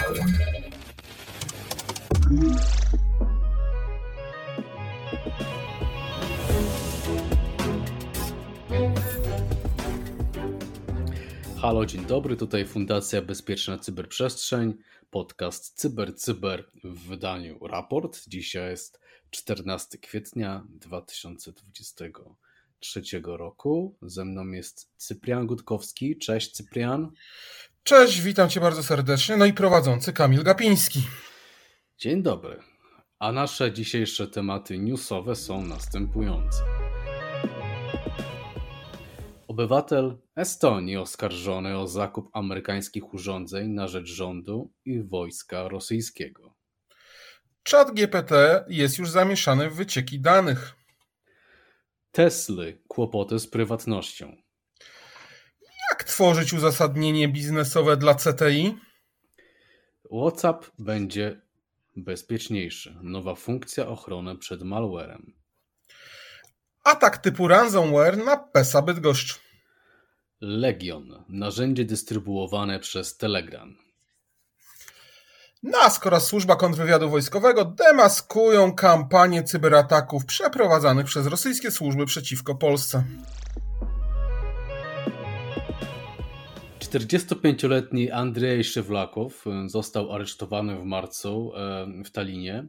Halo, dzień dobry. Tutaj Fundacja Bezpieczna Cyberprzestrzeń, podcast Cyber Cyber w wydaniu Raport. Dzisiaj jest 14 kwietnia 2023 roku. Ze mną jest Cyprian Gutkowski. Cześć Cyprian. Cześć, witam cię bardzo serdecznie. No i prowadzący Kamil Gapiński. Dzień dobry. A nasze dzisiejsze tematy newsowe są następujące. Obywatel Estonii oskarżony o zakup amerykańskich urządzeń na rzecz rządu i wojska rosyjskiego. Chat GPT jest już zamieszany w wycieki danych. Tesly kłopoty z prywatnością. Tworzyć uzasadnienie biznesowe dla CTI? WhatsApp będzie bezpieczniejszy. Nowa funkcja ochrony przed malwarem. Atak typu ransomware na PESA Bydgoszcz. Legion. Narzędzie dystrybuowane przez Telegram. NASK oraz Służba Kontrwywiadu Wojskowego demaskują kampanię cyberataków przeprowadzanych przez rosyjskie służby przeciwko Polsce. 45-letni Andrzej Szewlakow został aresztowany w marcu e, w Talinie.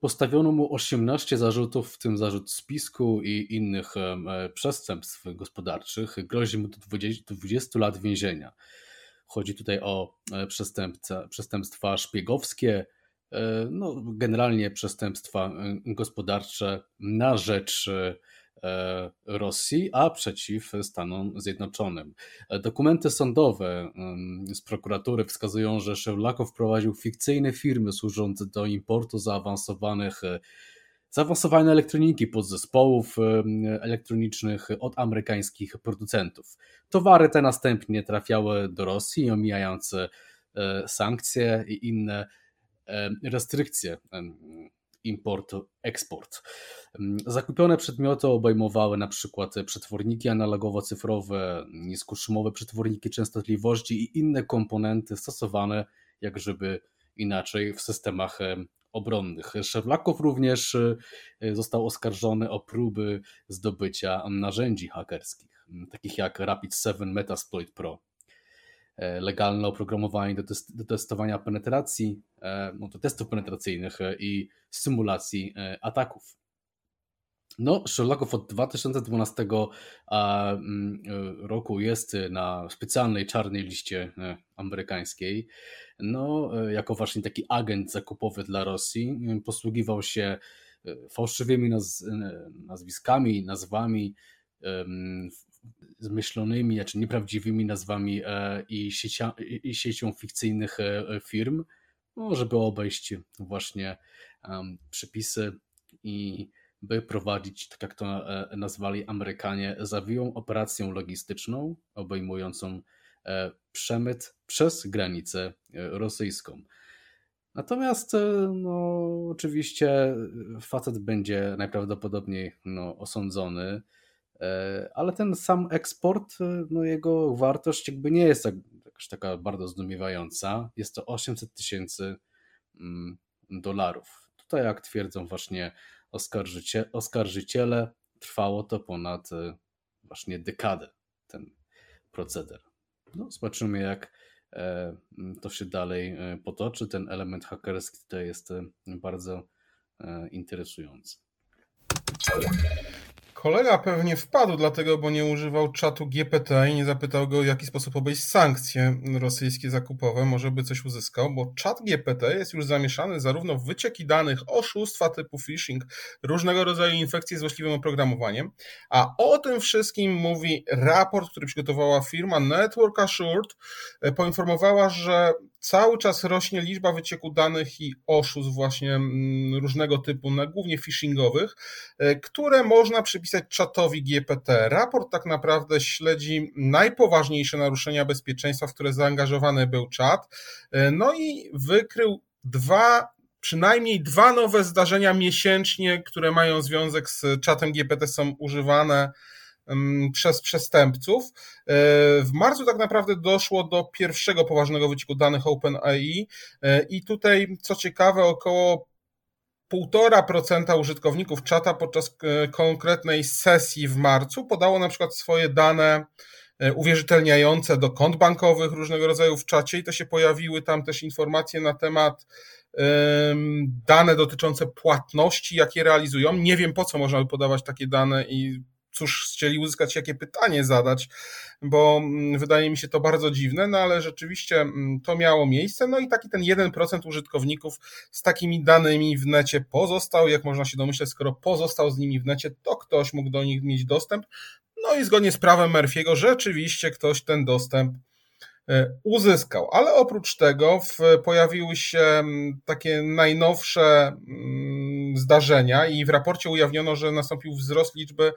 Postawiono mu 18 zarzutów, w tym zarzut spisku i innych e, przestępstw gospodarczych. Grozi mu do 20, 20 lat więzienia. Chodzi tutaj o e, przestępstwa szpiegowskie, no, generalnie przestępstwa gospodarcze na rzecz E, Rosji, a przeciw Stanom Zjednoczonym. E, dokumenty sądowe z prokuratury wskazują, że Szewlakow prowadził fikcyjne firmy służące do importu zaawansowanych e, zaawansowanej elektroniki, podzespołów elektronicznych od amerykańskich producentów. Towary te następnie trafiały do Rosji, omijając sankcje i inne restrykcje import, eksport. Mm, zakupione przedmioty obejmowały na przykład przetworniki analogowo-cyfrowe, niskoszumowe przetworniki częstotliwości i inne komponenty stosowane, jak żeby inaczej, w systemach obronnych. Szewlakow również e, został oskarżony o próby zdobycia narzędzi hakerskich, takich jak Rapid 7 Metasploit Pro. E, legalne oprogramowanie do, test, do testowania penetracji, e, no, do testów penetracyjnych e, i symulacji ataków. No, Sherlocków od 2012 mm, roku jest na specjalnej czarnej liście amerykańskiej. No, jako właśnie taki agent zakupowy dla Rosji, posługiwał się fałszywymi naz nazwiskami, nazwami, zmyślonymi, znaczy nieprawdziwymi nazwami e, i, siecia, i siecią fikcyjnych e, firm, no, żeby obejść właśnie przepisy i by prowadzić, tak jak to e, nazwali Amerykanie, zawiłą operację logistyczną obejmującą przemyt przez granicę rosyjską. Natomiast no, oczywiście facet będzie najprawdopodobniej no, osądzony ale ten sam eksport, e, no jego wartość jakby nie jest tak, taka bardzo zdumiewająca. Jest to 800 tysięcy mm, dolarów. Tutaj, jak twierdzą właśnie oskarżycie, oskarżyciele, trwało to ponad e, właśnie dekadę, ten proceder. No, zobaczymy, jak to się dalej potoczy. Ten element hakerski tutaj jest bardzo interesujący. Kolega pewnie wpadł dlatego, bo nie używał czatu GPT i nie zapytał go, w jaki sposób obejść sankcje rosyjskie zakupowe. Może by coś uzyskał, bo czat GPT jest już zamieszany zarówno w wycieki danych, oszustwa typu phishing, różnego rodzaju infekcje z właściwym oprogramowaniem. A o tym wszystkim mówi raport, który przygotowała firma Network Assured. Poinformowała, że cały czas rośnie liczba wycieku danych i oszustw właśnie mm, różnego typu, głównie phishingowych, e, które można przypisać czatowi GPT. Raport tak naprawdę śledzi najpoważniejsze naruszenia bezpieczeństwa, w które zaangażowany był czat, e, no i wykrył dwa przynajmniej dwa nowe zdarzenia miesięcznie, które mają związek z czatem GPT, są używane przez przestępców. E, w marcu tak naprawdę doszło do pierwszego poważnego wycieku danych OpenAI e, i tutaj, co ciekawe, około 1,5% użytkowników czata podczas e, konkretnej sesji w marcu podało na przykład swoje dane uwierzytelniające do kont bankowych różnego rodzaju w czacie i to się pojawiły tam też informacje na temat dane dotyczące płatności, jakie realizują. Nie wiem po co można by podawać takie dane i cóż chcieli uzyskać, jakie pytanie zadać, bo mm, wydaje mi się to bardzo dziwne, no ale rzeczywiście mm, to miało miejsce, no i taki ten 1% użytkowników z takimi danymi w necie pozostał, jak można się domyśleć, skoro pozostał z nimi w necie, to ktoś mógł do nich mieć dostęp, no i zgodnie z prawem Murphy'ego rzeczywiście ktoś ten dostęp e, uzyskał. Ale oprócz tego w, pojawiły się mm, takie najnowsze zdarzenia i w raporcie ujawniono, że nastąpił wzrost liczby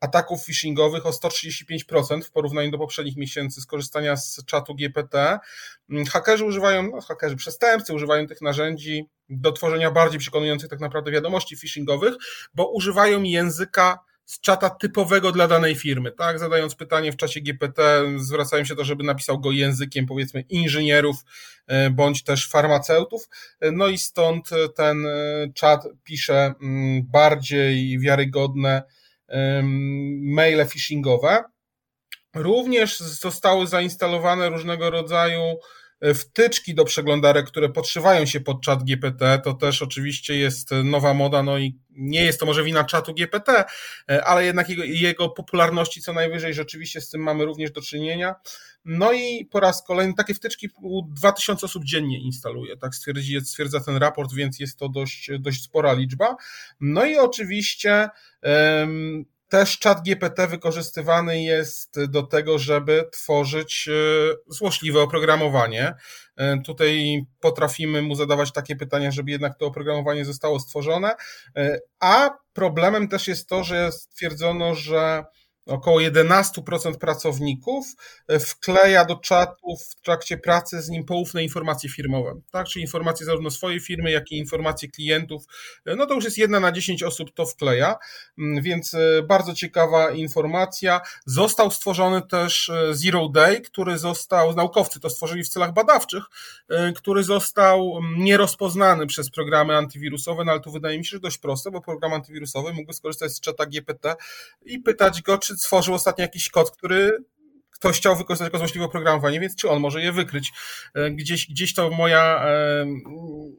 ataków phishingowych o 135% w porównaniu do poprzednich miesięcy skorzystania z czatu GPT. Mm, hakerzy używają, no hakerzy, przestępcy używają tych narzędzi do tworzenia bardziej przekonujących tak naprawdę wiadomości phishingowych, bo używają języka z czata typowego dla danej firmy, tak? Zadając pytanie w czacie GPT, zwracają się to, żeby napisał go językiem powiedzmy inżynierów e, bądź też farmaceutów. E, no i stąd ten e, czat pisze mm, bardziej wiarygodne maile phishingowe. Również zostały zainstalowane różnego rodzaju e, wtyczki do przeglądarek, które podszywają się pod czat GPT. To też oczywiście jest nowa moda, no i nie jest to może wina czatu GPT, e, ale jednak jego, jego popularności co najwyżej rzeczywiście z tym mamy również do czynienia. No i po raz kolejny takie wtyczki 2000 osób dziennie instaluje, tak stwierdzi, stwierdza ten raport, więc jest to dość, dość spora liczba. No i oczywiście um, też czat GPT wykorzystywany jest do tego, żeby tworzyć e, złośliwe oprogramowanie. E, tutaj potrafimy mu zadawać takie pytania, żeby jednak to oprogramowanie zostało stworzone. E, a problemem też jest to, że stwierdzono, że około 11% pracowników e, wkleja do czatu w trakcie pracy z nim poufne informacje firmowe, tak? Czyli informacje zarówno swojej firmy, jak i informacje klientów. E, no to już jest jedna na 10 osób to wkleja, mm, więc e, bardzo ciekawa informacja. Został stworzony też Zero Day, który został, naukowcy to stworzyli w celach badawczych, który został mm, nierozpoznany przez programy antywirusowe, no ale tu wydaje mi się, że dość proste, bo program antywirusowy mógłby skorzystać z czata GPT i pytać go, czy stworzył ostatnio jakiś kod, który ktoś chciał wykorzystać jako złośliwe oprogramowanie, więc czy on może je wykryć? E, gdzieś, gdzieś to moja e,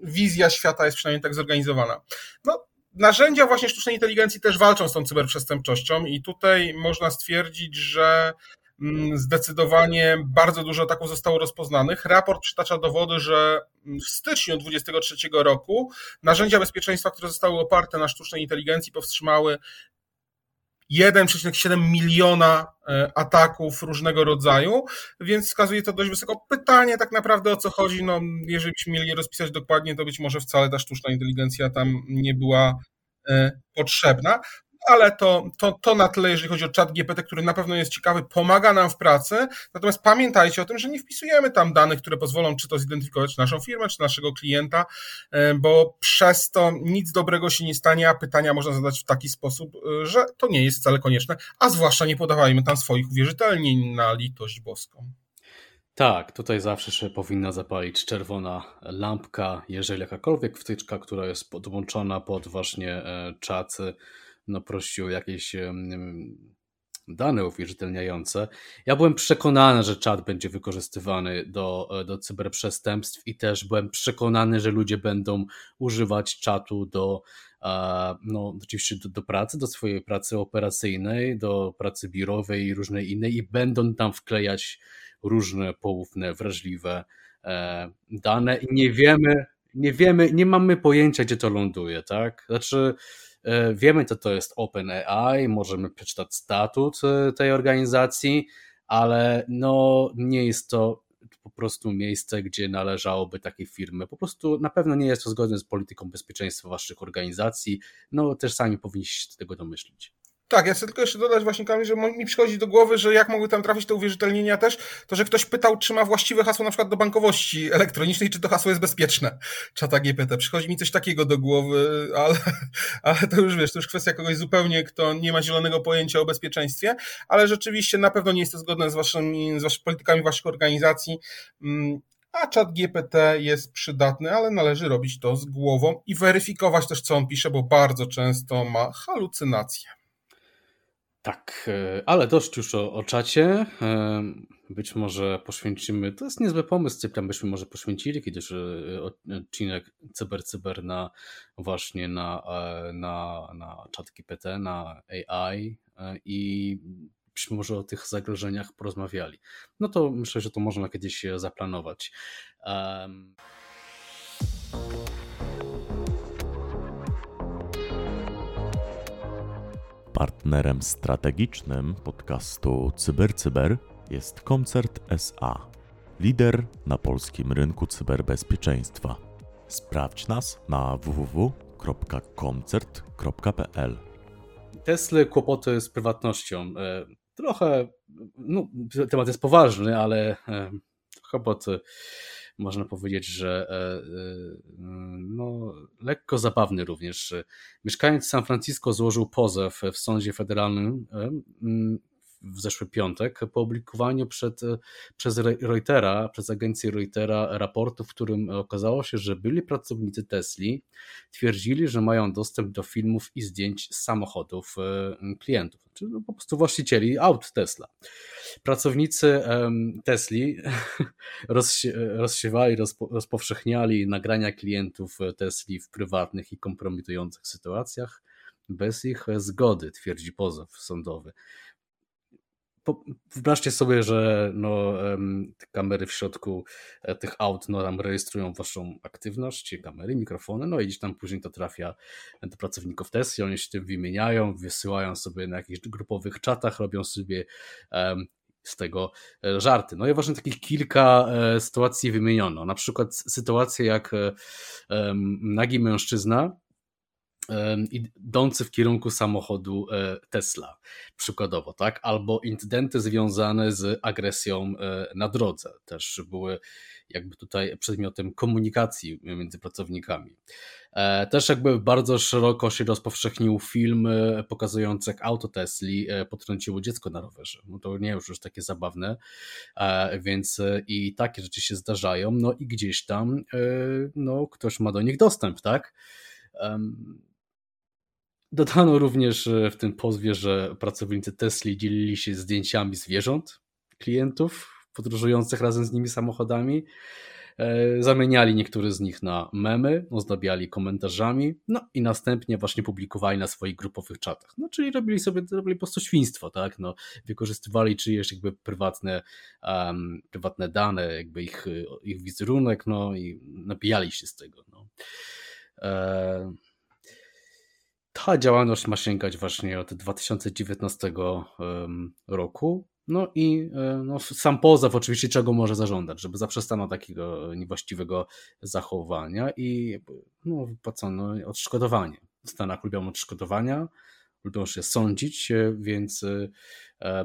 wizja świata jest przynajmniej tak zorganizowana. No, narzędzia właśnie sztucznej inteligencji też walczą z tą cyberprzestępczością i tutaj można stwierdzić, że mm, zdecydowanie bardzo dużo ataków zostało rozpoznanych. Raport przytacza dowody, że w styczniu 2023 roku narzędzia bezpieczeństwa, które zostały oparte na sztucznej inteligencji, powstrzymały 1,7 miliona e, ataków różnego rodzaju, więc wskazuje to dość wysoko. Pytanie tak naprawdę o co chodzi, no jeżeli byśmy mieli je rozpisać dokładnie, to być może wcale ta sztuczna inteligencja tam nie była e, potrzebna ale to, to, to na tyle, jeżeli chodzi o czat GPT, który na pewno jest ciekawy, pomaga nam w pracy. Natomiast pamiętajcie o tym, że nie wpisujemy tam danych, które pozwolą czy to zidentyfikować naszą firmę, czy naszego klienta, e, bo przez to nic dobrego się nie stanie, a pytania można zadać w taki sposób, e, że to nie jest wcale konieczne, a zwłaszcza nie podawajmy tam swoich uwierzytelnień na litość boską. Tak, tutaj zawsze się powinna zapalić czerwona lampka, jeżeli jakakolwiek wtyczka, która jest podłączona pod właśnie e, czat no, prosi o jakieś dane uwierzytelniające. Ja byłem przekonany, że czat będzie wykorzystywany do, e, do cyberprzestępstw i też byłem przekonany, że ludzie będą używać czatu do, no, oczywiście do, do pracy, do swojej pracy operacyjnej, do pracy biurowej i różnej innej i będą tam wklejać różne poufne, wrażliwe e, dane i nie wiemy, nie wiemy, nie mamy pojęcia, gdzie to ląduje, tak? Znaczy, E, wiemy, co to jest OpenAI, możemy przeczytać statut e, tej organizacji, ale no, nie jest to po prostu miejsce, gdzie należałoby takie firmy. Po prostu na pewno nie jest to zgodne z polityką bezpieczeństwa waszych organizacji. No też sami powinniście się tego domyślić. Tak, ja chcę tylko jeszcze dodać właśnie, Kamil, że mi przychodzi do głowy, że jak mogły tam trafić te uwierzytelnienia też, to że ktoś pytał, czy ma właściwe hasło na przykład do bankowości elektronicznej, czy to hasło jest bezpieczne, czata GPT. Przychodzi mi coś takiego do głowy, ale, ale to już wiesz, to już kwestia kogoś zupełnie, kto nie ma zielonego pojęcia o bezpieczeństwie, ale rzeczywiście na pewno nie jest to zgodne z waszymi, z waszymi politykami waszych organizacji. Mm, a czat GPT jest przydatny, ale należy robić to z głową i weryfikować też, co on pisze, bo bardzo często ma halucynacje. Tak, e, ale dość już o, o czacie. E, być może poświęcimy, to jest niezły pomysł, Cyprian, byśmy może poświęcili kiedyś e, odcinek Cyber Cyber na właśnie na, na, na chat GPT, na AI i byśmy może o tych zagrożeniach porozmawiali. No to myślę, że to można kiedyś zaplanować. Um... Partnerem strategicznym podcastu CyberCyber Cyber jest Koncert SA, lider na polskim rynku cyberbezpieczeństwa. Sprawdź nas na www.koncert.pl. Tesla kłopoty z prywatnością. E, trochę, no, temat jest poważny, ale e, kłopoty można powiedzieć, że e, no, lekko zabawny również. Mieszkaniec San Francisco złożył pozew w sądzie federalnym w zeszły piątek po opublikowaniu przed, przez Reutera, przez agencję Reutera raportu, w którym okazało się, że byli pracownicy Tesli twierdzili, że mają dostęp do filmów i zdjęć z samochodów e, klientów, czyli no po prostu właścicieli aut Tesla. Pracownicy Tesli rozsiewali, rozpowszechniali nagrania klientów Tesli w prywatnych i kompromitujących sytuacjach bez ich zgody, twierdzi pozew sądowy wyobraźcie sobie, że no, kamery w środku e, tych aut no, tam rejestrują waszą aktywność, kamery, mikrofony, no i gdzieś tam później to trafia do pracowników Tesla, oni się tym wymieniają, wysyłają sobie na jakichś grupowych czatach, robią sobie um, z tego e, żarty. No i właśnie takich kilka e, sytuacji wymieniono. Na przykład sytuacje jak nagi mężczyzna idący w kierunku samochodu e, Tesla, przykładowo, tak? Albo incydenty związane z agresją e, na drodze też były jakby tutaj przedmiotem komunikacji między pracownikami. E, też jakby bardzo szeroko się rozpowszechnił film pokazujący jak auto Tesli potrąciło dziecko na rowerze. No to nie już już takie zabawne, więc i takie rzeczy się zdarzają, no i gdzieś tam no, ktoś ma do nich dostęp, tak? Dodano również w tym pozwie, że pracownicy Tesla dzielili się zdjęciami zwierząt klientów podróżujących razem z nimi samochodami. E, zamieniali niektóre z nich na memy, ozdabiali komentarzami, no i następnie właśnie publikowali na swoich grupowych czatach. No czyli robili sobie robili po prostu świństwo, tak? No, wykorzystywali czyjeś jakby prywatne, um, prywatne dane, jakby ich, ich wizerunek, no i nabijali się z tego. No. E ta działalność ma sięgać właśnie od 2019 roku. No i e, no, sam pozew oczywiście czego może zażądać, żeby zaprzestano takiego niewłaściwego zachowania i no, wypłacono odszkodowanie. W Stanach lubią odszkodowania, lubią się sądzić, e, więc e,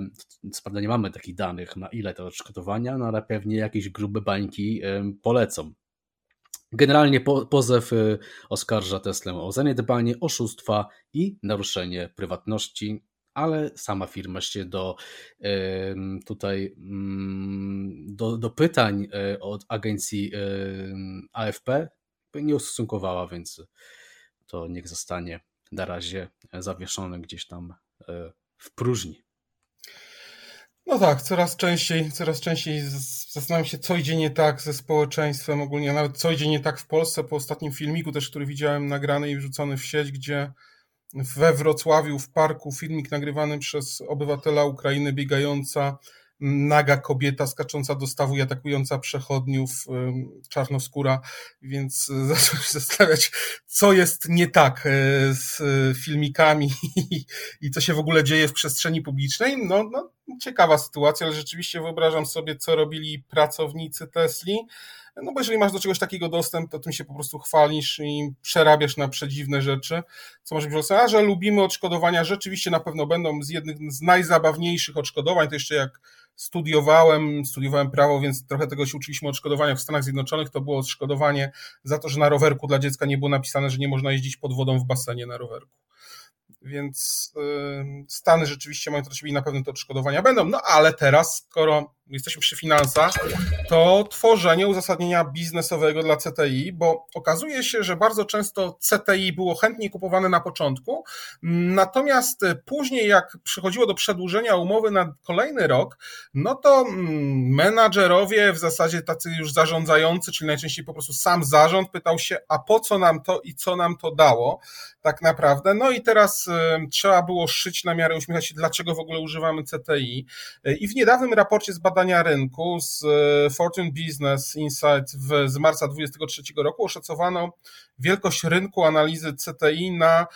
co prawda nie mamy takich danych na ile te odszkodowania, no ale pewnie jakieś grube bańki polecą. Generalnie po, pozew y, oskarża Teslę o zaniedbanie, oszustwa i naruszenie prywatności, ale sama firma się do tutaj mm, do, do pytań y, od agencji AFP nie ustosunkowała, więc to niech zostanie na razie zawieszone gdzieś tam y, w próżni. No tak, coraz częściej, coraz częściej zastanawiam się, co idzie nie tak ze społeczeństwem ogólnie, nawet co idzie nie tak w Polsce po ostatnim filmiku też, który widziałem nagrany i wrzucony w sieć, gdzie we Wrocławiu w parku filmik nagrywany przez obywatela Ukrainy biegająca naga kobieta skacząca do stawu i atakująca przechodniów, czarnoskóra, więc zacząłem się zastanawiać, co jest nie tak e, z filmikami i co się w ogóle dzieje w przestrzeni publicznej. No, no ciekawa sytuacja, ale rzeczywiście wyobrażam sobie, co robili pracownicy Tesli. No bo jeżeli masz do czegoś takiego dostęp, to tym się po prostu chwalisz i przerabiasz na przedziwne rzeczy, co może być. A że lubimy odszkodowania, rzeczywiście na pewno będą z jednych z najzabawniejszych odszkodowań, to jeszcze jak studiowałem, studiowałem prawo, więc trochę tego się uczyliśmy odszkodowania w Stanach Zjednoczonych, to było odszkodowanie za to, że na rowerku dla dziecka nie było napisane, że nie można jeździć pod wodą w basenie na rowerku. Więc Stany rzeczywiście mają siebie i na pewno te odszkodowania będą. No ale teraz, skoro jesteśmy przy finansach, to tworzenie uzasadnienia biznesowego dla CTI, bo okazuje się, że bardzo często CTI było chętnie kupowane na początku, natomiast później jak przychodziło do przedłużenia umowy na kolejny rok, no to mm, menadżerowie, w zasadzie tacy już zarządzający, czyli najczęściej po prostu sam zarząd pytał się, a po co nam to i co nam to dało tak naprawdę. No i teraz trzeba było szyć na miarę, uśmiechać się, dlaczego w ogóle używamy CTI. I w niedawnym raporcie z badania rynku z e, Fortune Business Insight w, z marca 2023 roku oszacowano wielkość rynku analizy CTI na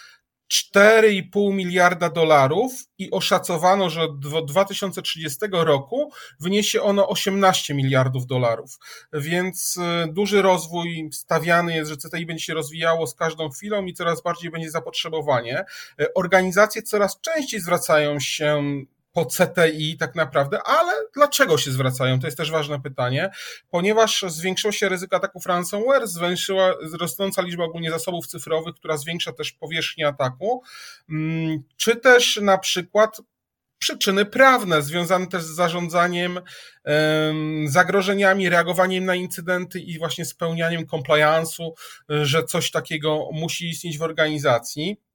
4,5 miliarda dolarów i oszacowano, że do 2030 roku wyniesie ono 18 miliardów dolarów. Więc y, duży rozwój stawiany jest, że CTI będzie się rozwijało z każdą chwilą i coraz bardziej będzie zapotrzebowanie. Y, organizacje coraz częściej zwracają się po CTI tak naprawdę, ale dlaczego się zwracają? To jest też ważne pytanie, ponieważ zwiększyło się ryzyko ataków ransomware, zwiększyła rosnąca liczba ogólnie zasobów cyfrowych, która zwiększa też powierzchnię ataku, mm, czy też na przykład przyczyny prawne związane też z zarządzaniem zagrożeniami, reagowaniem na incydenty i właśnie spełnianiem compliance'u, że coś takiego musi istnieć w organizacji.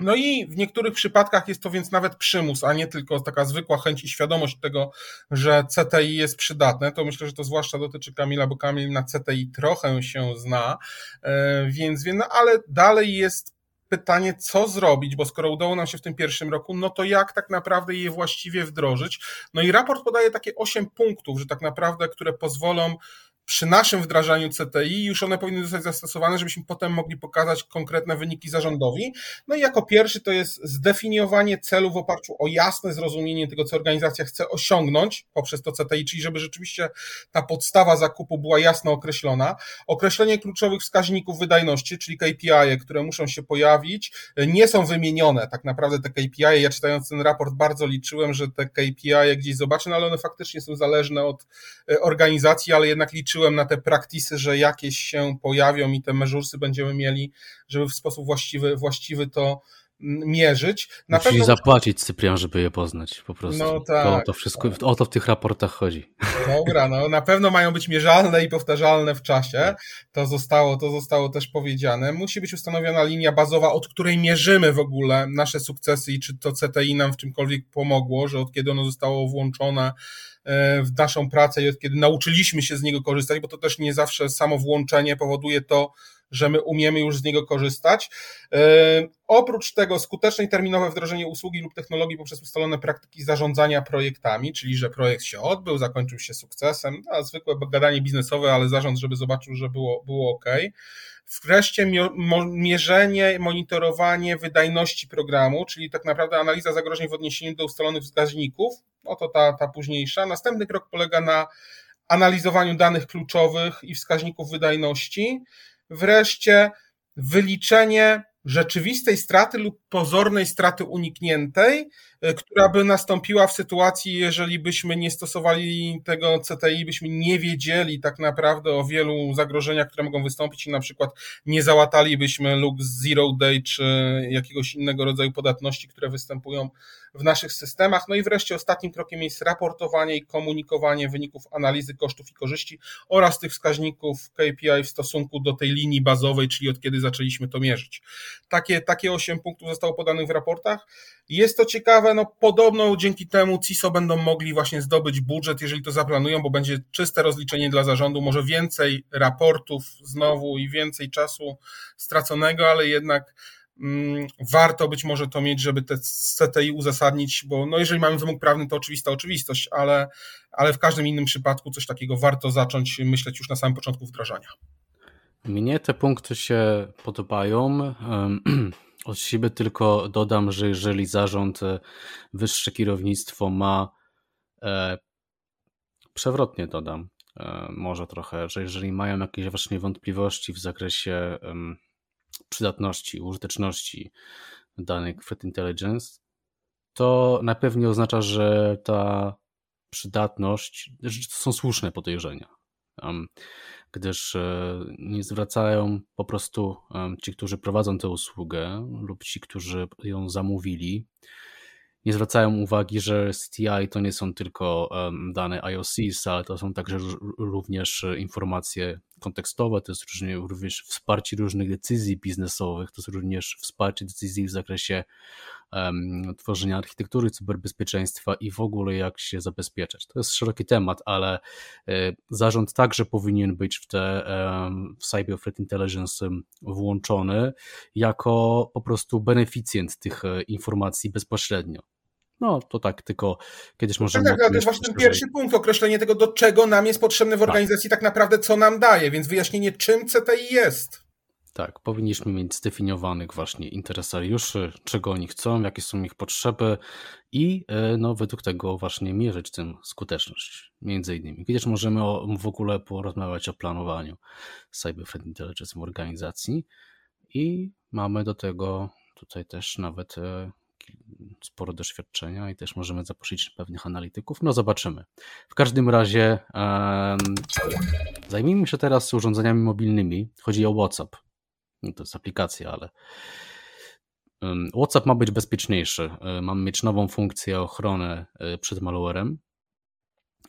No i w niektórych przypadkach jest to więc nawet przymus, a nie tylko taka zwykła chęć i świadomość tego, że CTI jest przydatne. To myślę, że to zwłaszcza dotyczy Kamila, bo Kamil na CTI trochę się zna, e, więc wiem, no ale dalej jest pytanie, co zrobić, bo skoro udało nam się w tym pierwszym roku, no to jak tak naprawdę je właściwie wdrożyć? No i raport podaje takie osiem punktów, że tak naprawdę, które pozwolą przy naszym wdrażaniu CTI już one powinny zostać zastosowane, żebyśmy potem mogli pokazać konkretne wyniki zarządowi. No i jako pierwszy to jest zdefiniowanie celu w oparciu o jasne zrozumienie tego, co organizacja chce osiągnąć poprzez to CTI, czyli żeby rzeczywiście ta podstawa zakupu była jasno określona. Określenie kluczowych wskaźników wydajności, czyli KPI, które muszą się pojawić, nie są wymienione. Tak naprawdę te KPI, ja czytając ten raport bardzo liczyłem, że te KPI gdzieś zobaczę, no ale one faktycznie są zależne od e, organizacji, ale jednak liczyłem liczyłem na te praktisy, że jakieś się pojawią i te meżursy będziemy mieli, żeby w sposób właściwy, właściwy to mm, mierzyć. Na Musisz pewno... zapłacić Cyprian, żeby je poznać po prostu. No tak. To, to wszystko, o to w tych raportach chodzi. Dobra, no na pewno mają być mierzalne i powtarzalne w czasie. To zostało, to zostało też powiedziane. Musi być ustanowiona linia bazowa, od której mierzymy w ogóle nasze sukcesy i czy to CTI nam w czymkolwiek pomogło, że od kiedy ono zostało włączone w naszą pracę i od kiedy nauczyliśmy się z niego korzystać, bo to też nie zawsze samo włączenie powoduje to, że my umiemy już z niego korzystać. E, oprócz tego skuteczne i terminowe wdrożenie usługi lub technologii poprzez ustalone praktyki zarządzania projektami, czyli że projekt się odbył, zakończył się sukcesem, a zwykłe gadanie biznesowe, ale zarząd, żeby zobaczył, że było, było ok. Wreszcie mierzenie, monitorowanie wydajności programu, czyli tak naprawdę analiza zagrożeń w odniesieniu do ustalonych wskaźników, oto ta, ta późniejsza. Następny krok polega na analizowaniu danych kluczowych i wskaźników wydajności. Wreszcie wyliczenie rzeczywistej straty lub pozornej straty unikniętej, która by nastąpiła w sytuacji, jeżeli byśmy nie stosowali tego CTI, byśmy nie wiedzieli tak naprawdę o wielu zagrożeniach, które mogą wystąpić i na przykład nie załatalibyśmy luk zero day czy jakiegoś innego rodzaju podatności, które występują w naszych systemach. No i wreszcie ostatnim krokiem jest raportowanie i komunikowanie wyników analizy kosztów i korzyści oraz tych wskaźników KPI w stosunku do tej linii bazowej, czyli od kiedy zaczęliśmy to mierzyć. Takie, takie 8 punktów zostało podanych w raportach. Jest to ciekawe, no podobno dzięki temu CISO będą mogli właśnie zdobyć budżet, jeżeli to zaplanują, bo będzie czyste rozliczenie dla zarządu, może więcej raportów znowu i więcej czasu straconego, ale jednak Mm, warto być może to mieć, żeby te CTI uzasadnić, bo no jeżeli mamy wymóg prawny, to oczywista oczywistość, ale, ale w każdym innym przypadku coś takiego warto zacząć myśleć już na samym początku wdrażania. Mnie te punkty się podobają. Od siebie tylko dodam, że jeżeli zarząd, e, wyższe kierownictwo ma Przewrotnie dodam, może trochę, że jeżeli mają jakieś właśnie wątpliwości w zakresie przydatności, użyteczności danych Threat Intelligence, to na pewno oznacza, że ta przydatność, że to są słuszne podejrzenia. Gdyż e, nie zwracają po prostu ci, którzy prowadzą tę usługę lub ci, którzy ją zamówili, nie zwracają uwagi, że CTI to nie są tylko dane IOCs, ale to są także również informacje kontekstowe, to jest również wsparcie różnych decyzji biznesowych, to jest również wsparcie decyzji w zakresie um, tworzenia architektury cyberbezpieczeństwa i w ogóle jak się zabezpieczać. To jest szeroki temat, ale e, zarząd także powinien być w te w Cyber Threat Intelligence włączony jako po prostu beneficjent tych e, informacji bezpośrednio. No to tak, tylko kiedyś możemy. Tak, tak, to jest właśnie ten pierwszy punkt, określenie tego, do czego nam jest potrzebne w tak. organizacji, tak. tak naprawdę, co nam daje, więc wyjaśnienie, czym CTI jest. Tak, powinniśmy mieć zdefiniowanych właśnie interesariuszy, czego oni chcą, jakie są ich potrzeby i e, no, według tego właśnie mierzyć tym skuteczność, między innymi. Kiedyś możemy o, w ogóle porozmawiać o planowaniu Cyber Threat Intelligence w organizacji i mamy do tego tutaj też nawet e, sporo doświadczenia i też możemy zaprosić pewnych analityków. No zobaczymy. W każdym razie um, zajmijmy się teraz urządzeniami mobilnymi. Chodzi o WhatsApp. No, to jest aplikacja, ale um, WhatsApp ma być bezpieczniejszy. Um, mamy mieć nową funkcję ochrony e, przed malwarem.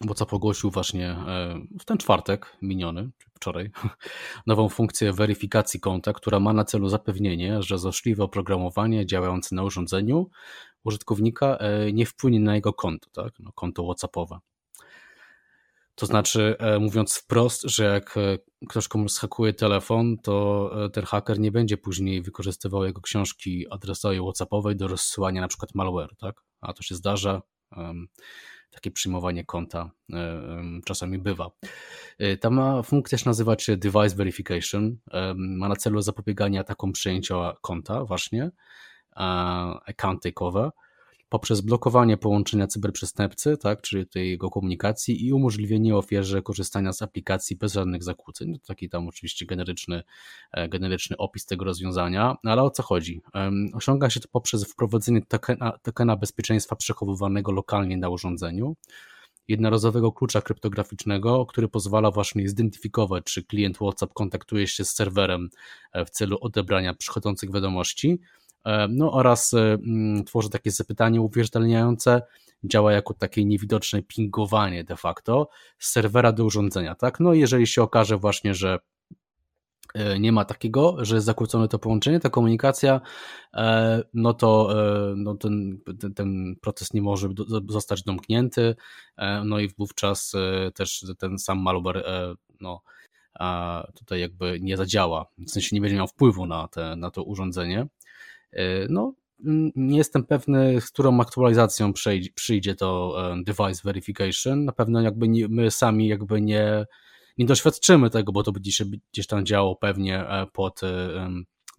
WhatsApp ogłosił właśnie e, w ten czwartek miniony, wczoraj, nową funkcję weryfikacji konta, która ma na celu zapewnienie, że złośliwe oprogramowanie działające na urządzeniu użytkownika e, nie wpłynie na jego konto, tak? no, konto WhatsAppowe. To znaczy, e, mówiąc wprost, że jak ktoś komuś schakuje telefon, to ten haker nie będzie później wykorzystywał jego książki adresowej WhatsAppowej do rozsyłania na przykład malware, tak? A to się zdarza takie przyjmowanie konta e, czasami bywa. E, ta ma funkcja się nazywa się Device Verification. Ma na celu zapobieganie atakom przejęcia konta właśnie, account takeover poprzez blokowanie połączenia cyberprzestępcy, tak, czyli tej jego komunikacji i umożliwienie ofierze korzystania z aplikacji bez żadnych zakłóceń. Taki tam oczywiście generyczny, e, generyczny opis tego rozwiązania, no ale o co chodzi? Osiąga się to poprzez wprowadzenie tokena, tokena bezpieczeństwa przechowywanego lokalnie na urządzeniu, jednorazowego klucza kryptograficznego, który pozwala właśnie zidentyfikować, czy klient WhatsApp kontaktuje się z serwerem e, w celu odebrania przychodzących wiadomości, no oraz e, mm, tworzy takie zapytanie uwierzytelniające, działa jako takie niewidoczne pingowanie de facto z serwera do urządzenia, tak? No jeżeli się okaże właśnie, że e, nie ma takiego, że jest zakłócone to połączenie, ta komunikacja, no to no ten, ten proces nie może zostać domknięty, no i wówczas też ten sam malware no, tutaj jakby nie zadziała, w sensie nie będzie miał wpływu na, te, na to urządzenie. E, no, nie jestem pewny, z którą aktualizacją przyjdzie, to e, device verification. Na pewno jakby nie, my sami jakby nie, nie doświadczymy tego, bo to będzie się gdzieś tam działo pewnie e, pod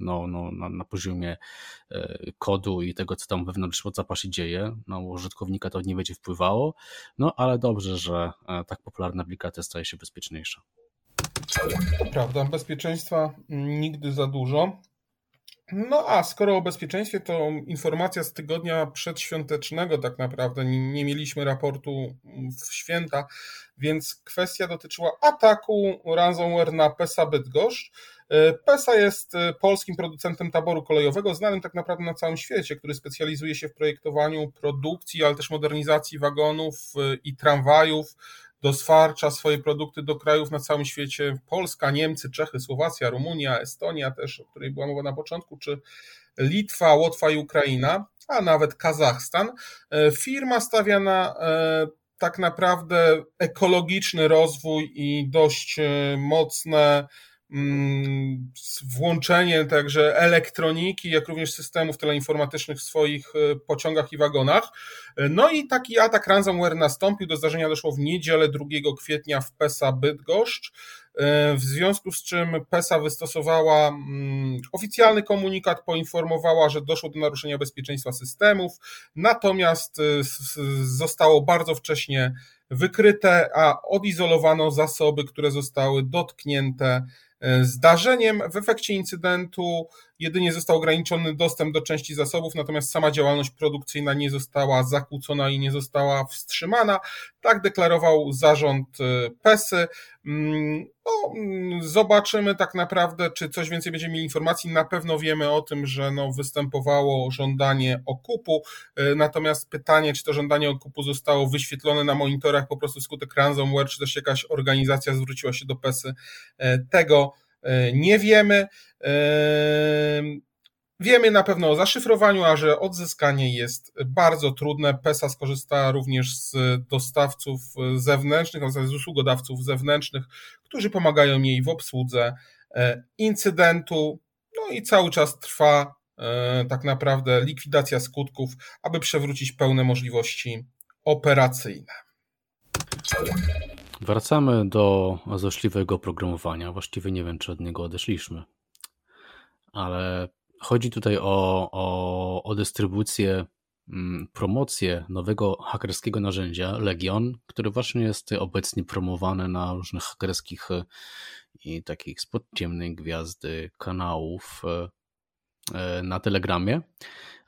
no, no, na, na poziomie kodu i tego, co tam wewnątrz WhatsAppa się dzieje. No, użytkownika to nie będzie wpływało, no ale dobrze, że tak popularna aplikacja staje się bezpieczniejsza. To prawda, bezpieczeństwa nigdy za dużo. No a skoro o bezpieczeństwie, to informacja z tygodnia przedświątecznego tak naprawdę. Nie mieliśmy raportu w święta, więc kwestia dotyczyła ataku ransomware na PESA Bydgoszcz. E, PESA jest e, polskim producentem taboru kolejowego, znanym tak naprawdę na całym świecie, który specjalizuje się w projektowaniu produkcji, ale też modernizacji wagonów e, i tramwajów dostarcza swoje produkty do krajów na całym świecie. Polska, Niemcy, Czechy, Słowacja, Rumunia, Estonia też, o której była mowa na początku, czy Litwa, Łotwa i Ukraina, a nawet Kazachstan. E, firma stawia na e, tak naprawdę ekologiczny rozwój i dość e, mocne włączenie także elektroniki, jak również systemów teleinformatycznych w swoich e, pociągach i wagonach. E, no i taki atak ransomware nastąpił. Do zdarzenia doszło w niedzielę 2 kwietnia w PESA Bydgoszcz. W związku z czym PESA wystosowała mm, oficjalny komunikat, poinformowała, że doszło do naruszenia bezpieczeństwa systemów, natomiast zostało bardzo wcześnie wykryte, a odizolowano zasoby, które zostały dotknięte E, zdarzeniem. W efekcie incydentu jedynie został ograniczony dostęp do części zasobów, natomiast sama działalność produkcyjna nie została zakłócona i nie została wstrzymana. Tak deklarował zarząd e, PESY. Mm, no, mm, zobaczymy tak naprawdę, czy coś więcej będziemy mieli informacji. Na pewno wiemy o tym, że no, występowało żądanie okupu, e, natomiast pytanie, czy to żądanie okupu zostało wyświetlone na monitorach po prostu skutek ransomware, czy też jakaś organizacja zwróciła się do PESY, tego E, nie wiemy. E, wiemy na pewno o zaszyfrowaniu, a że odzyskanie jest bardzo trudne. PESA skorzysta również z dostawców zewnętrznych, a z usługodawców zewnętrznych, którzy pomagają jej w obsłudze e, incydentu. No i cały czas trwa tak naprawdę likwidacja skutków, aby przewrócić pełne możliwości operacyjne. Wracamy do złośliwego programowania. Właściwie nie wiem, czy od niego odeszliśmy. Ale chodzi tutaj o, o, o dystrybucję, mm, promocję nowego hakerskiego narzędzia Legion, które właśnie jest obecnie promowane na różnych hakerskich e, i takich spod ciemnej gwiazdy kanałów e, e, na Telegramie.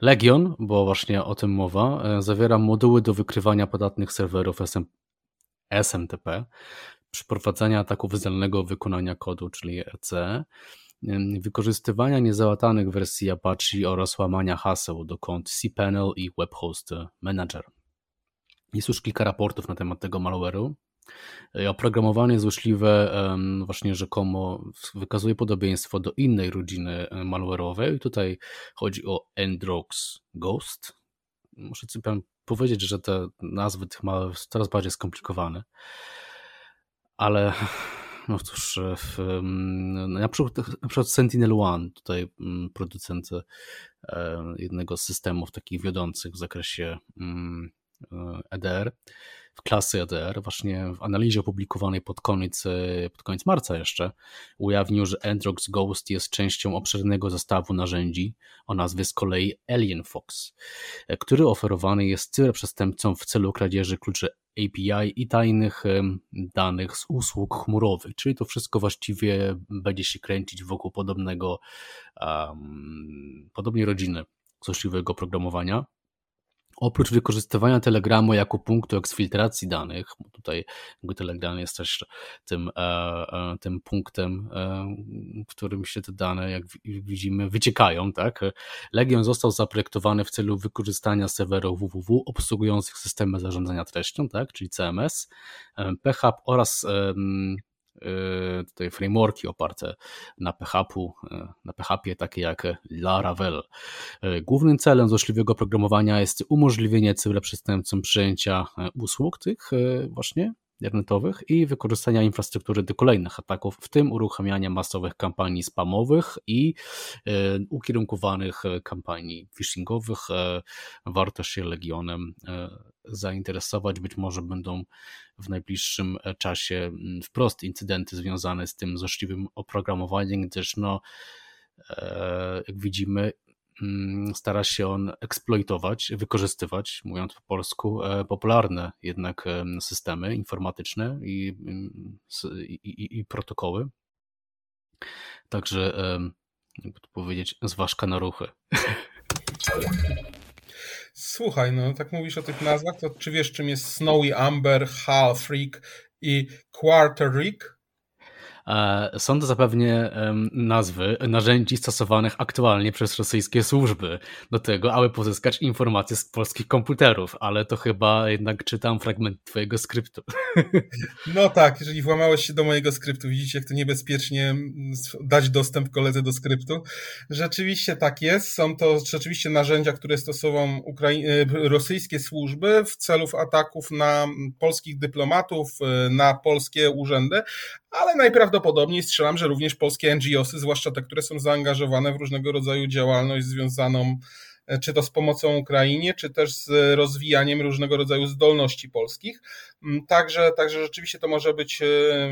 Legion, bo właśnie o tym mowa, zawiera moduły do wykrywania podatnych serwerów SMTP, przeprowadzania ataków zdalnego wykonania kodu, czyli EC, wykorzystywania niezałatanych wersji Apache oraz łamania haseł do kont cPanel i WebHost Manager. Jest już kilka raportów na temat tego malware'u. Oprogramowanie złośliwe właśnie rzekomo wykazuje podobieństwo do innej rodziny malware'owej. Tutaj chodzi o Androx Ghost. Muszę powiedzieć, że te nazwy tych ma coraz bardziej skomplikowane. Ale no cóż, w, na, przykład, na przykład Sentinel One, tutaj mm, producent e, jednego z systemów takich wiodących w zakresie EDR, w klasy EDR, właśnie w analizie opublikowanej pod koniec, e, pod koniec marca jeszcze, ujawnił, że Androx Ghost jest częścią obszernego zestawu narzędzi o nazwie z kolei Alien Fox, e, który oferowany jest cyberprzestępcom w celu kradzieży kluczy API i tajnych danych z usług chmurowych, czyli to wszystko właściwie będzie się kręcić wokół podobnego, um, podobnej rodziny złośliwego programowania. Oprócz wykorzystywania Telegramu jako punktu eksfiltracji danych, bo tutaj Telegram jest też tym, e, e, tym punktem, e, w którym się te dane, jak widzimy, wyciekają, tak? Legion został zaprojektowany w celu wykorzystania serwerów www obsługujących systemy zarządzania treścią, tak? czyli CMS, PHP oraz tutaj frameworki oparte na PHP, y, na PHP takie jak Laravel. Y, głównym celem złośliwego programowania jest umożliwienie cyberprzestępcom przyjęcia usług tych właśnie internetowych i wykorzystania infrastruktury do kolejnych ataków, w tym uruchamiania masowych kampanii spamowych i e, ukierunkowanych kampanii phishingowych. E, warto się Legionem e, zainteresować. Być może będą w najbliższym czasie wprost incydenty związane z tym złośliwym oprogramowaniem, gdyż no, jak widzimy, Mm, stara się on eksploitować, wykorzystywać, mówiąc po polsku, e, popularne jednak systemy informatyczne i, mm, i, i protokoły. Także, jakby to powiedzieć, zważka na ruchy. Słuchaj, no tak mówisz o tych nazwach, to czy wiesz czym jest Snowy Amber, Half Freak i Quarter Rick? E, są to zapewne nazwy narzędzi stosowanych aktualnie przez rosyjskie służby do tego, aby pozyskać informacje z polskich komputerów, ale to chyba jednak czytam fragment twojego skryptu. No tak, jeżeli włamałeś się do mojego skryptu, widzicie, jak to niebezpiecznie dać dostęp koledze do skryptu. Rzeczywiście tak jest. Są to rzeczywiście narzędzia, które stosują e, rosyjskie służby w celów ataków na polskich dyplomatów, e, na polskie urzędy, ale najprawdopodobniej strzelam, że również polskie NGOsy, zwłaszcza te, które są zaangażowane w różnego rodzaju działalność związaną e, czy to z pomocą Ukrainie, czy też z rozwijaniem różnego rodzaju zdolności polskich. Mm, także, także rzeczywiście to może być e,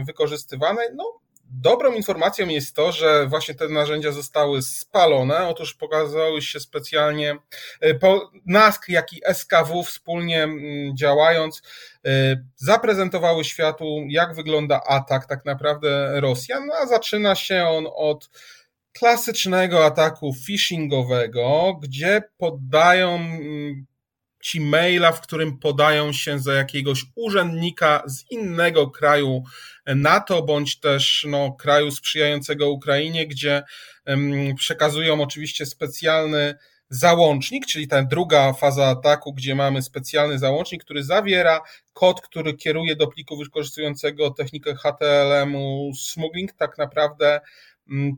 wykorzystywane. No, Dobrą informacją jest to, że właśnie te narzędzia zostały spalone. Otóż pokazały się specjalnie e, NASK, jak i SKW wspólnie działając, e, zaprezentowały światu, jak wygląda atak tak naprawdę Rosjan, a zaczyna się on od klasycznego ataku phishingowego, gdzie poddają mm, ci maila, w którym podają się za jakiegoś urzędnika z innego kraju NATO, bądź też no, kraju sprzyjającego Ukrainie, gdzie przekazują oczywiście specjalny załącznik, czyli ta druga faza ataku, gdzie mamy specjalny załącznik, który zawiera kod, który kieruje do pliku wykorzystującego technikę HTLM-u smuggling. Tak naprawdę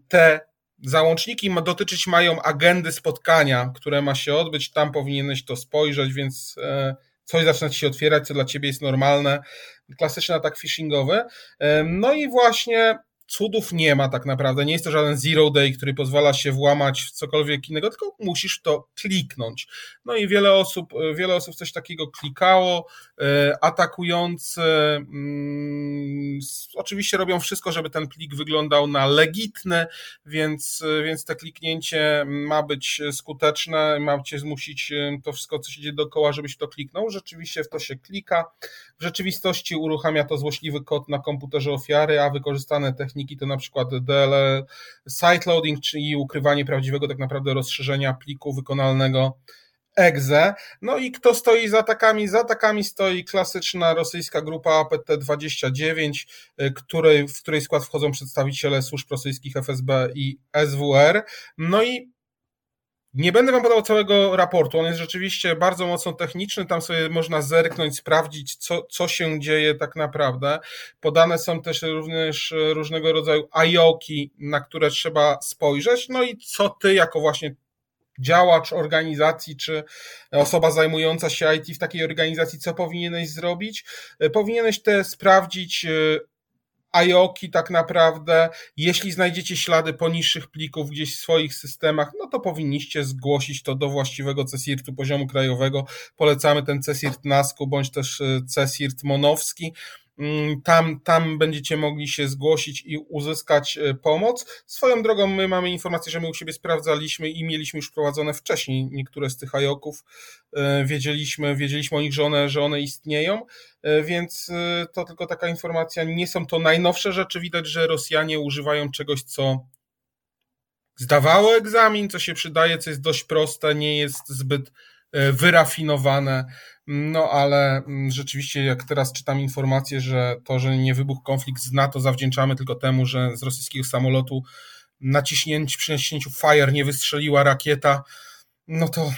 te Załączniki ma, dotyczyć mają agendy spotkania, które ma się odbyć, tam powinieneś to spojrzeć, więc e, coś zaczyna ci się otwierać, co dla ciebie jest normalne. Klasyczny atak phishingowy. E, no i właśnie cudów nie ma tak naprawdę. Nie jest to żaden zero day, który pozwala się włamać w cokolwiek innego, tylko musisz to kliknąć. No i wiele osób, wiele osób coś takiego klikało. E, atakujący mm, oczywiście robią wszystko, żeby ten plik wyglądał na legitny, więc, więc te kliknięcie ma być skuteczne, ma cię zmusić e, to wszystko, co się dzieje dookoła, żebyś to kliknął. Rzeczywiście w to się klika. W rzeczywistości uruchamia to złośliwy kod na komputerze ofiary, a wykorzystane techniki to na przykład DL siteloading, czyli ukrywanie prawdziwego tak naprawdę rozszerzenia pliku wykonalnego exe. No i kto stoi za atakami? Za atakami stoi klasyczna rosyjska grupa APT-29, której, w której skład wchodzą przedstawiciele służb rosyjskich FSB i SWR. No i nie będę Wam podawał całego raportu, on jest rzeczywiście bardzo mocno techniczny, tam sobie można zerknąć, sprawdzić, co, co się dzieje tak naprawdę. Podane są też również różnego rodzaju IOKI, na które trzeba spojrzeć, no i co Ty jako właśnie działacz organizacji, czy osoba zajmująca się IT w takiej organizacji, co powinieneś zrobić? Powinieneś te sprawdzić IOKI tak naprawdę, jeśli znajdziecie ślady poniższych plików gdzieś w swoich systemach, no to powinniście zgłosić to do właściwego CSIRT-u poziomu krajowego. Polecamy ten CSIRT NASKU bądź też e, CSIRT Monowski. Mm, tam, tam będziecie mogli się zgłosić i uzyskać e, pomoc. Swoją drogą, my mamy informację, że my u siebie sprawdzaliśmy i mieliśmy już wprowadzone wcześniej niektóre z tych ajoków. E, wiedzieliśmy, wiedzieliśmy o nich, że one, że one istnieją, e, więc to tylko taka informacja. Nie są to najnowsze rzeczy. Widać, że Rosjanie używają czegoś, co zdawało egzamin, co się przydaje, co jest dość proste, nie jest zbyt wyrafinowane. No ale mm, rzeczywiście, jak teraz czytam informację, że to, że nie wybuchł konflikt z NATO, zawdzięczamy tylko temu, że z rosyjskiego samolotu naciśnięciu, przy naciśnięciu fire nie wystrzeliła rakieta, no to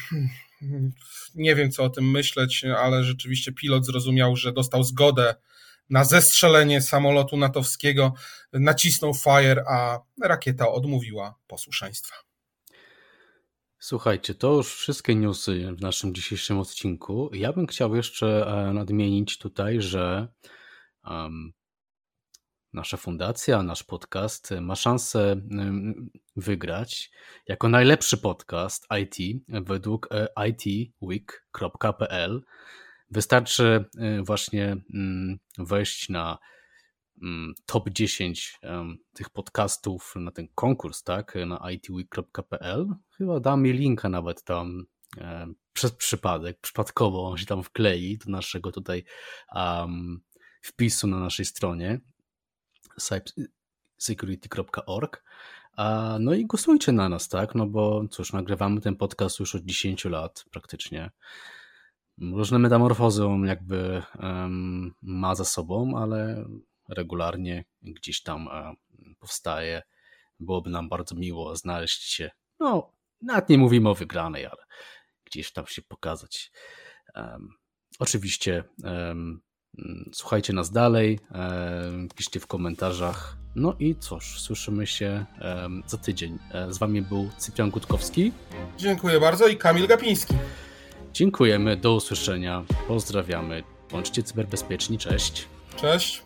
hmm, nie wiem, co o tym myśleć, ale rzeczywiście pilot zrozumiał, że dostał zgodę na zestrzelenie samolotu natowskiego, nacisnął fire, a rakieta odmówiła posłuszeństwa. Słuchajcie, to już wszystkie newsy w naszym dzisiejszym odcinku. Ja bym chciał jeszcze e, nadmienić tutaj, że um, nasza fundacja, nasz podcast ma szansę wygrać jako najlepszy podcast IT według e, itweek.pl. Wystarczy e, właśnie mm, wejść na top 10 tych podcastów na ten konkurs, tak, na itweek.pl. Chyba da mi linka nawet tam przez przypadek, przypadkowo on się tam wklei do naszego tutaj um, wpisu na naszej stronie security.org. No i głosujcie na nas, tak? No bo cóż, nagrywamy ten podcast już od 10 lat praktycznie. Różne metamorfozy on jakby um, ma za sobą, ale regularnie gdzieś tam e, powstaje. Byłoby nam bardzo miło znaleźć się, no, nawet nie mówimy o wygranej, ale gdzieś tam się pokazać. Um, oczywiście um, słuchajcie nas dalej, um, piszcie w komentarzach. No i cóż, słyszymy się za tydzień. E, z wami był Cyprian Gutkowski. Dziękuję bardzo i Kamil Gapiński. Dziękujemy, do usłyszenia, pozdrawiamy. Bądźcie cyberbezpieczni, cześć. Cześć.